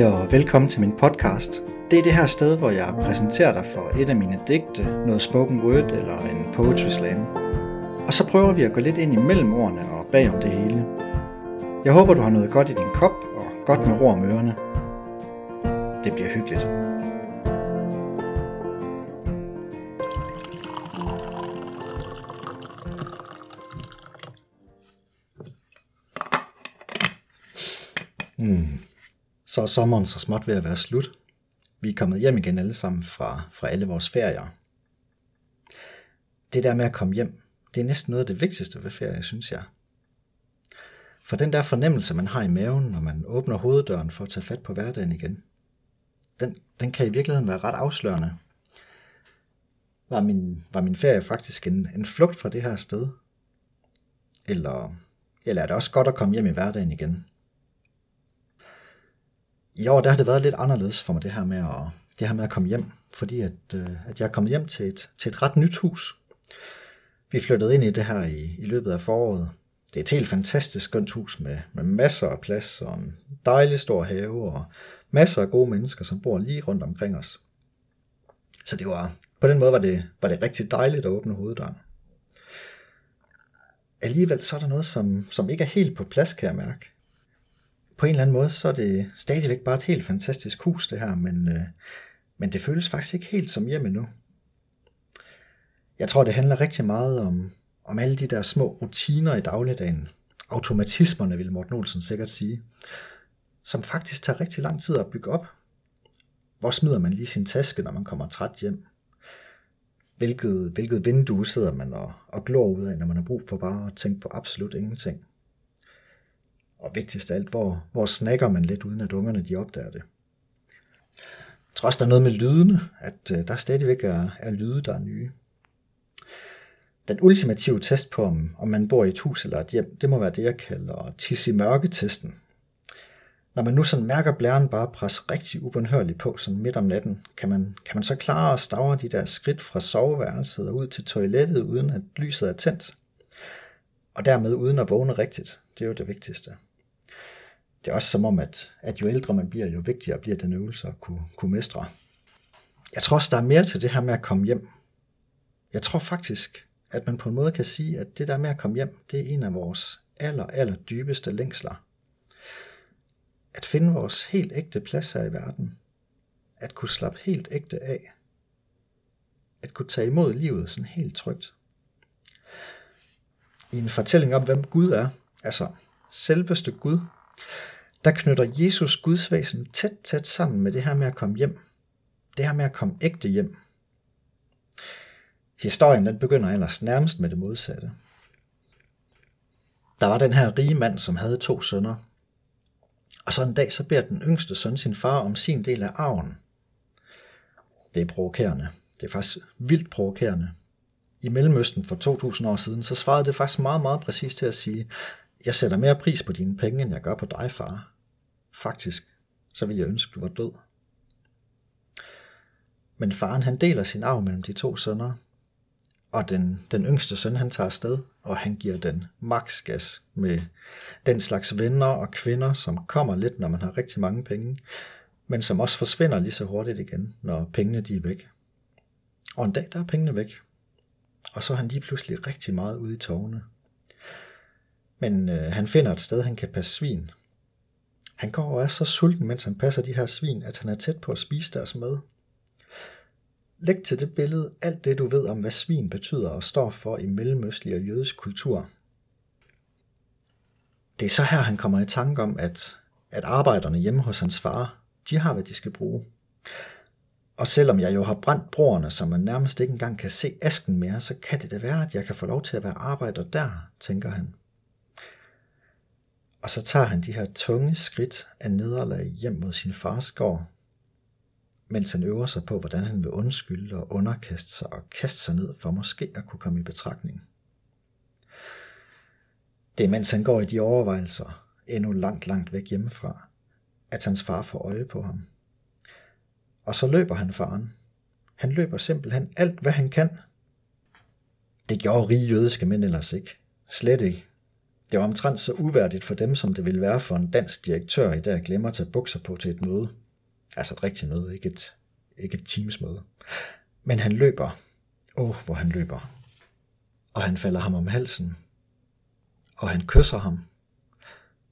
Hej og velkommen til min podcast. Det er det her sted, hvor jeg præsenterer dig for et af mine digte, noget spoken word eller en poetry slam. Og så prøver vi at gå lidt ind imellem ordene og bag om det hele. Jeg håber, du har noget godt i din kop og godt med ro om ørerne. Det bliver hyggeligt. Hmm. Så er sommeren så småt ved at være slut. Vi er kommet hjem igen alle sammen fra, fra alle vores ferier. Det der med at komme hjem, det er næsten noget af det vigtigste ved ferie, synes jeg. For den der fornemmelse, man har i maven, når man åbner hoveddøren for at tage fat på hverdagen igen, den, den kan i virkeligheden være ret afslørende. Var min, var min ferie faktisk en, en flugt fra det her sted? Eller, eller er det også godt at komme hjem i hverdagen igen? I år der har det været lidt anderledes for mig, det her med at, det her med at komme hjem, fordi at, øh, at jeg er kommet hjem til et, til et ret nyt hus. Vi flyttede ind i det her i, i løbet af foråret. Det er et helt fantastisk skønt hus med, med masser af plads og en dejlig stor have og masser af gode mennesker, som bor lige rundt omkring os. Så det var, på den måde var det, var det rigtig dejligt at åbne hoveddøren. Alligevel så er der noget, som, som ikke er helt på plads, kan jeg mærke på en eller anden måde, så er det stadigvæk bare et helt fantastisk hus, det her, men, øh, men det føles faktisk ikke helt som hjemme nu. Jeg tror, det handler rigtig meget om, om alle de der små rutiner i dagligdagen. Automatismerne, vil Morten Olsen sikkert sige. Som faktisk tager rigtig lang tid at bygge op. Hvor smider man lige sin taske, når man kommer træt hjem? Hvilket, hvilket vindue sidder man og, og glor ud af, når man har brug for bare at tænke på absolut ingenting? Og vigtigst af alt, hvor, hvor snakker man lidt, uden at ungerne de opdager det. Trods der er noget med lydene, at øh, der stadigvæk er, er lyde, der er nye. Den ultimative test på, om, om man bor i et hus eller et hjem, det må være det, jeg kalder tisse i mørke-testen. Når man nu sådan mærker blæren bare presse rigtig ubundhørligt på sådan midt om natten, kan man, kan man så klare at stavre de der skridt fra soveværelset og ud til toilettet, uden at lyset er tændt. Og dermed uden at vågne rigtigt. Det er jo det vigtigste det er også som om, at, at jo ældre man bliver, jo vigtigere bliver den øvelse at kunne, kunne mestre. Jeg tror også, der er mere til det her med at komme hjem. Jeg tror faktisk, at man på en måde kan sige, at det der med at komme hjem, det er en af vores aller, aller dybeste længsler. At finde vores helt ægte plads her i verden. At kunne slappe helt ægte af. At kunne tage imod livet sådan helt trygt. I en fortælling om, hvem Gud er, altså selveste Gud, der knytter Jesus Guds væsen tæt, tæt sammen med det her med at komme hjem. Det her med at komme ægte hjem. Historien den begynder ellers nærmest med det modsatte. Der var den her rige mand, som havde to sønner. Og så en dag så beder den yngste søn sin far om sin del af arven. Det er provokerende. Det er faktisk vildt provokerende. I Mellemøsten for 2000 år siden, så svarede det faktisk meget, meget præcist til at sige, jeg sætter mere pris på dine penge, end jeg gør på dig, far. Faktisk, så vil jeg ønske, du var død. Men faren han deler sin arv mellem de to sønner, og den, den yngste søn han tager afsted, og han giver den max gas med den slags venner og kvinder, som kommer lidt, når man har rigtig mange penge, men som også forsvinder lige så hurtigt igen, når pengene de er væk. Og en dag der er pengene væk, og så er han lige pludselig rigtig meget ude i tårne. Men øh, han finder et sted, han kan passe svin. Han går og er så sulten, mens han passer de her svin, at han er tæt på at spise deres mad. Læg til det billede alt det, du ved om, hvad svin betyder og står for i mellemøstlig og jødisk kultur. Det er så her, han kommer i tanke om, at, at arbejderne hjemme hos hans far, de har, hvad de skal bruge. Og selvom jeg jo har brændt broerne, så man nærmest ikke engang kan se asken mere, så kan det da være, at jeg kan få lov til at være arbejder der, tænker han. Og så tager han de her tunge skridt af nederlag hjem mod sin fars gård, mens han øver sig på, hvordan han vil undskylde og underkaste sig og kaste sig ned for måske at kunne komme i betragtning. Det er mens han går i de overvejelser, endnu langt, langt væk hjemmefra, at hans far får øje på ham. Og så løber han faren. Han løber simpelthen alt, hvad han kan. Det gjorde rige jødiske mænd ellers ikke. Slet ikke. Det var omtrent så uværdigt for dem, som det ville være for en dansk direktør i dag at glemme at tage bukser på til et møde. Altså et rigtigt møde, ikke et, ikke et teamsmøde. Men han løber. Åh, oh, hvor han løber. Og han falder ham om halsen. Og han kysser ham.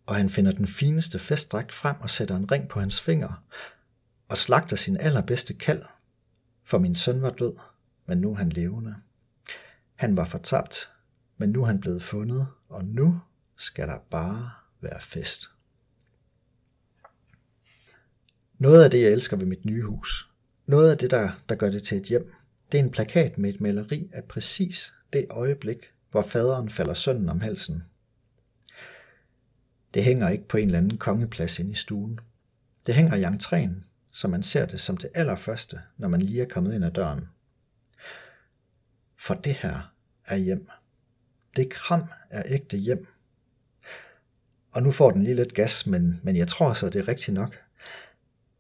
Og han finder den fineste festdragt frem og sætter en ring på hans finger. Og slagter sin allerbedste kald. For min søn var død, men nu er han levende. Han var fortabt, men nu er han blevet fundet, og nu skal der bare være fest. Noget af det, jeg elsker ved mit nye hus, noget af det, der, der gør det til et hjem, det er en plakat med et maleri af præcis det øjeblik, hvor faderen falder sønnen om halsen. Det hænger ikke på en eller anden kongeplads inde i stuen. Det hænger i entréen, så man ser det som det allerførste, når man lige er kommet ind ad døren. For det her er hjem. Det kram er ægte hjem. Og nu får den lige lidt gas, men, men jeg tror så, det er rigtigt nok.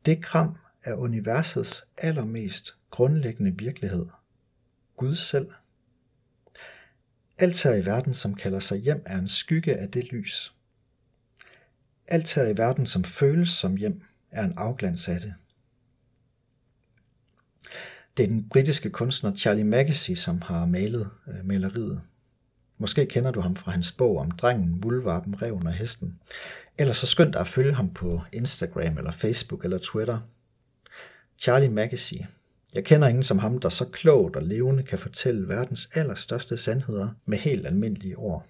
Det kram er universets allermest grundlæggende virkelighed. Gud selv. Alt her i verden, som kalder sig hjem, er en skygge af det lys. Alt her i verden, som føles som hjem, er en afglans af det. Det er den britiske kunstner Charlie Mackesy, som har malet øh, maleriet. Måske kender du ham fra hans bog om drengen, muldvarpen, reven og hesten. Eller så skønt at følge ham på Instagram eller Facebook eller Twitter. Charlie Mackesy. Jeg kender ingen som ham, der så klogt og levende kan fortælle verdens allerstørste sandheder med helt almindelige ord.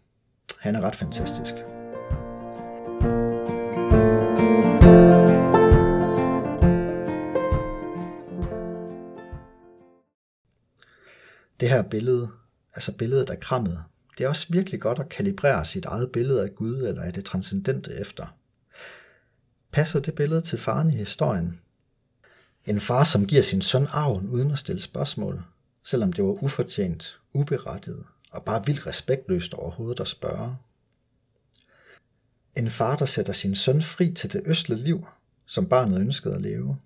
Han er ret fantastisk. Det her billede, altså billedet af krammet, det er også virkelig godt at kalibrere sit eget billede af Gud eller af det transcendente efter. Passer det billede til faren i historien? En far, som giver sin søn arven uden at stille spørgsmål, selvom det var ufortjent, uberettiget og bare vildt respektløst overhovedet at spørge. En far, der sætter sin søn fri til det østle liv, som barnet ønskede at leve.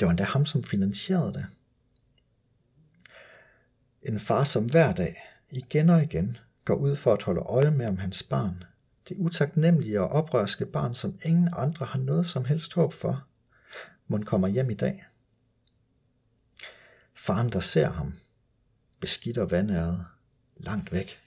Det var endda ham, som finansierede det. En far, som hver dag igen og igen går ud for at holde øje med om hans barn, det utaknemmelige og oprørske barn, som ingen andre har noget som helst håb for, må kommer hjem i dag. Faren, der ser ham, beskidt og vandæret, langt væk.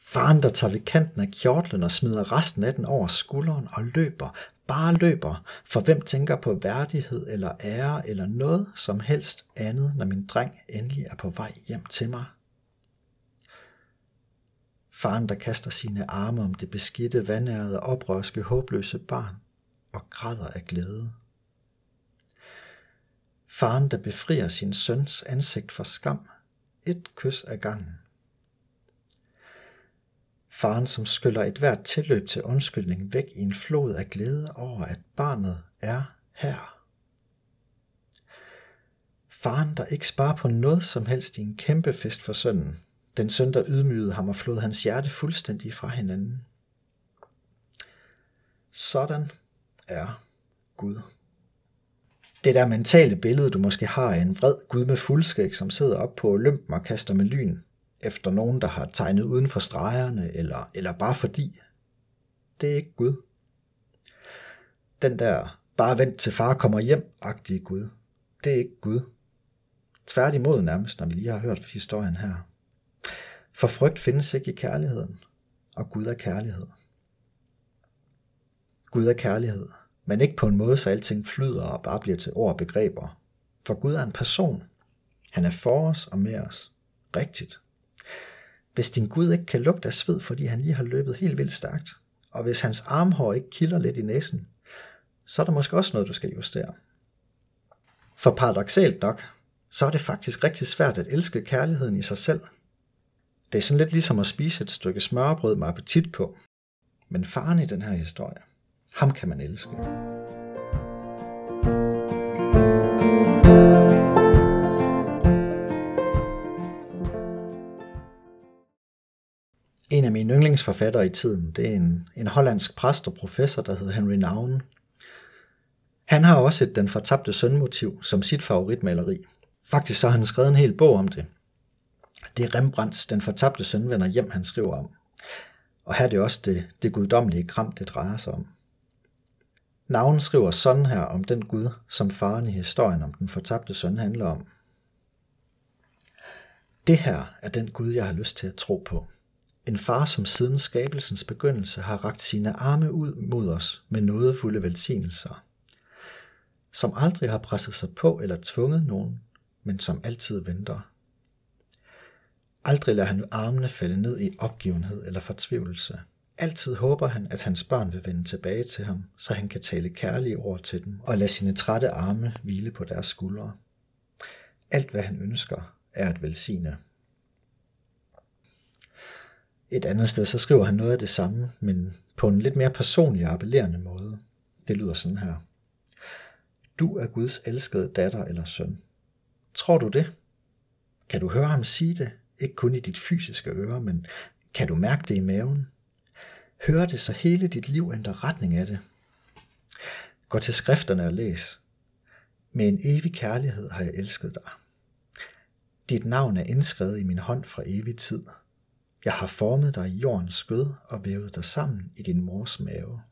Faren, der tager ved kanten af kjortlen og smider resten af den over skulderen og løber, bare løber, for hvem tænker på værdighed eller ære eller noget som helst andet, når min dreng endelig er på vej hjem til mig. Faren, der kaster sine arme om det beskidte, vandærede, oprørske, håbløse barn og græder af glæde. Faren, der befrier sin søns ansigt for skam, et kys af gangen. Faren, som skyller et hvert tilløb til undskyldning væk i en flod af glæde over, at barnet er her. Faren, der ikke sparer på noget som helst i en kæmpe fest for sønnen, den søn, der ydmygede ham og flod hans hjerte fuldstændig fra hinanden. Sådan er Gud. Det der mentale billede, du måske har af en vred Gud med fuldskæg, som sidder op på Olympen og kaster med lyn, efter nogen, der har tegnet uden for stregerne, eller, eller bare fordi, det er ikke Gud. Den der bare vent til far kommer hjem-agtige Gud, det er ikke Gud. Tværtimod nærmest, når vi lige har hørt historien her. For frygt findes ikke i kærligheden, og Gud er kærlighed. Gud er kærlighed, men ikke på en måde, så alting flyder og bare bliver til ord og begreber. For Gud er en person. Han er for os og med os. Rigtigt. Hvis din Gud ikke kan lugte af sved, fordi han lige har løbet helt vildt stærkt, og hvis hans armhår ikke kilder lidt i næsen, så er der måske også noget, du skal justere. For paradoxalt nok, så er det faktisk rigtig svært at elske kærligheden i sig selv – det er sådan lidt ligesom at spise et stykke smørbrød med appetit på. Men faren i den her historie, ham kan man elske. En af mine yndlingsforfattere i tiden, det er en, en hollandsk præst og professor, der hedder Henry Naun. Han har også et Den fortabte sønmotiv som sit favoritmaleri. Faktisk så har han skrevet en hel bog om det, det er Rembrandts Den fortabte søn vender hjem, han skriver om. Og her er det også det, det guddommelige kram, det drejer sig om. Navnen skriver sådan her om den Gud, som faren i historien om den fortabte søn handler om. Det her er den Gud, jeg har lyst til at tro på. En far, som siden skabelsens begyndelse har ragt sine arme ud mod os med nådefulde velsignelser. Som aldrig har presset sig på eller tvunget nogen, men som altid venter. Aldrig lader han armene falde ned i opgivenhed eller fortvivlelse. Altid håber han, at hans børn vil vende tilbage til ham, så han kan tale kærlige ord til dem og lade sine trætte arme hvile på deres skuldre. Alt hvad han ønsker, er at velsigne. Et andet sted så skriver han noget af det samme, men på en lidt mere personlig og appellerende måde. Det lyder sådan her. Du er Guds elskede datter eller søn. Tror du det? Kan du høre ham sige det? Ikke kun i dit fysiske øre, men kan du mærke det i maven? Hører det, så hele dit liv ændrer retning af det. Gå til skrifterne og læs. Med en evig kærlighed har jeg elsket dig. Dit navn er indskrevet i min hånd fra evig tid. Jeg har formet dig i jordens skød og vævet dig sammen i din mors mave.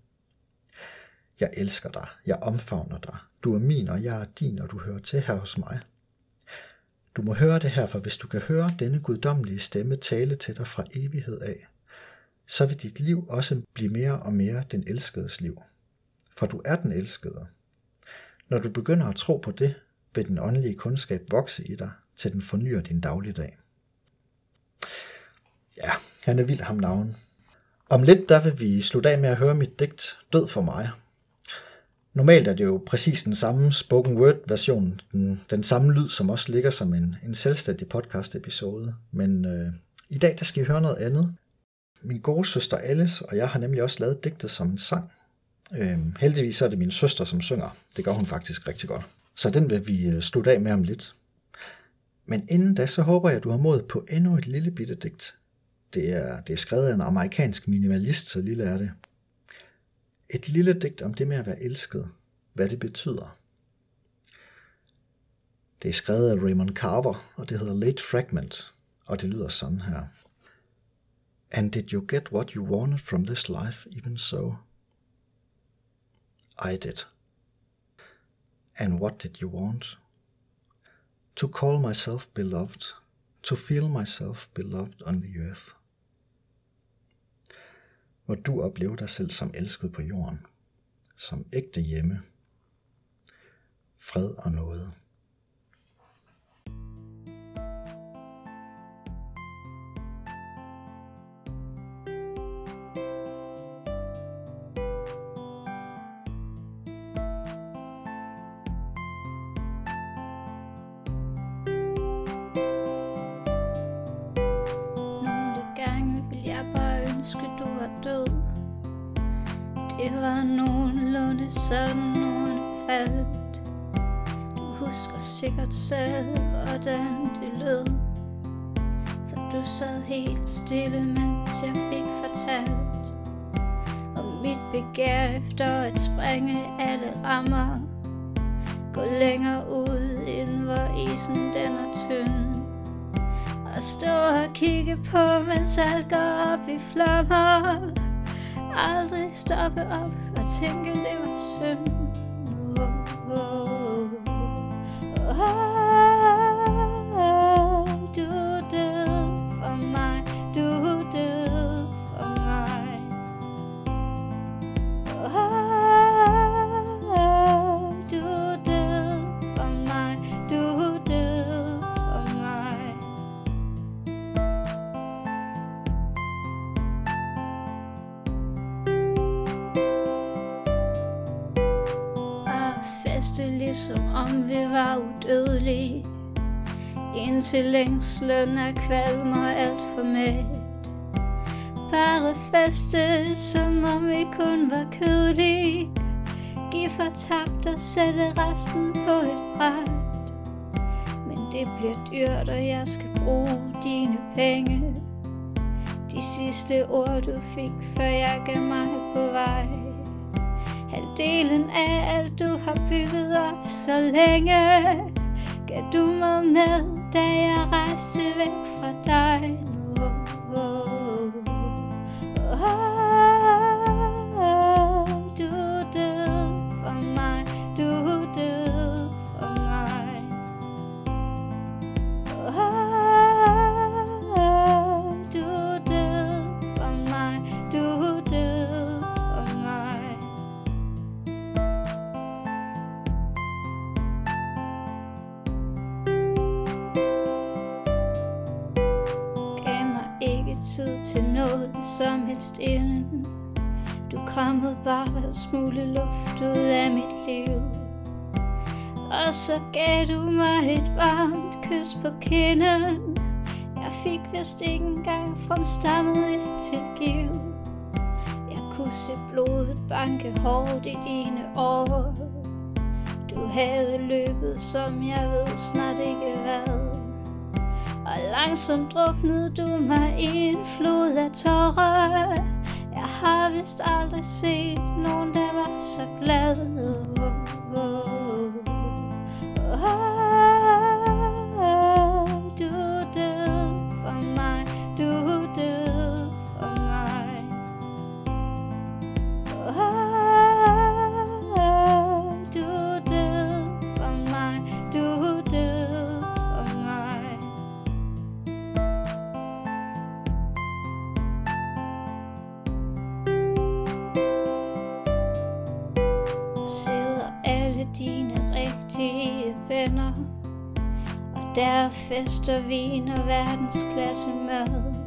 Jeg elsker dig, jeg omfavner dig. Du er min, og jeg er din, og du hører til her hos mig. Du må høre det her, for hvis du kan høre denne guddommelige stemme tale til dig fra evighed af, så vil dit liv også blive mere og mere den elskedes liv. For du er den elskede. Når du begynder at tro på det, vil den åndelige kundskab vokse i dig, til den fornyer din dagligdag. Ja, han er vild ham navn. Om lidt der vil vi slutte af med at høre mit digt Død for mig. Normalt er det jo præcis den samme spoken word version, den, den samme lyd, som også ligger som en, en selvstændig podcast episode. Men øh, i dag der skal I høre noget andet. Min gode søster Alice og jeg har nemlig også lavet digtet som en sang. Øh, heldigvis er det min søster, som synger. Det gør hun faktisk rigtig godt. Så den vil vi øh, slutte af med om lidt. Men inden da, så håber jeg, at du har mod på endnu et lille bitte digt. Det er, det er skrevet af en amerikansk minimalist, så lille er det. Et lille digt om det med at være elsket. Hvad det betyder. Det er skrevet af Raymond Carver, og det hedder Late Fragment, og det lyder sådan her. And did you get what you wanted from this life even so? I did. And what did you want? To call myself beloved, to feel myself beloved on the earth. Hvor du oplever dig selv som elsket på jorden, som ægte hjemme, fred og noget. Var nogenlunde sådan nogen faldt. Du husker sikkert selv, hvordan det lød. For du sad helt stille, mens jeg fik fortalt. Om mit begær efter at springe alle rammer. Gå længere ud, end hvor isen den er tynd. Og stå og kigge på, mens alt går op i flammer aldrig stoppe op og tænke, det var synd. Indtil længslen er kvalm og alt for mæt. Bare feste, som om vi kun var kødelige. Giv for tabt og sætte resten på et bræt. Men det bliver dyrt, og jeg skal bruge dine penge. De sidste ord du fik, før jeg gav mig på vej halvdelen af alt du har bygget op så længe Gav du mig med, da jeg rejste væk fra dig. Hinanden Du krammede bare en smule luft ud af mit liv. Og så gav du mig et varmt kys på kinden. Jeg fik vist ikke engang fremstammet et tilgiv. Jeg kunne se blodet banke hårdt i dine år. Du havde løbet, som jeg ved snart ikke hvad. Og langsomt druknede du mig i en flod af tårer har vist aldrig set nogen, der var så glad. Venner. Og der er fest og vin og verdensklasse mad.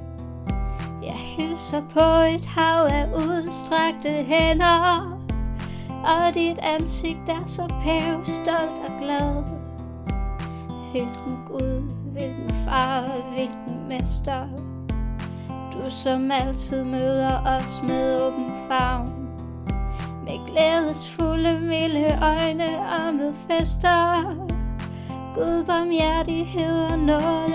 Jeg hilser på et hav af udstrakte hænder. Og dit ansigt er så pæv, stolt og glad. Hvilken Gud, hvilken far, hvilken mester. Du som altid møder os med åben favn. Med glædesfulde, milde øjne og med fester. Gud barmhjertighed og noget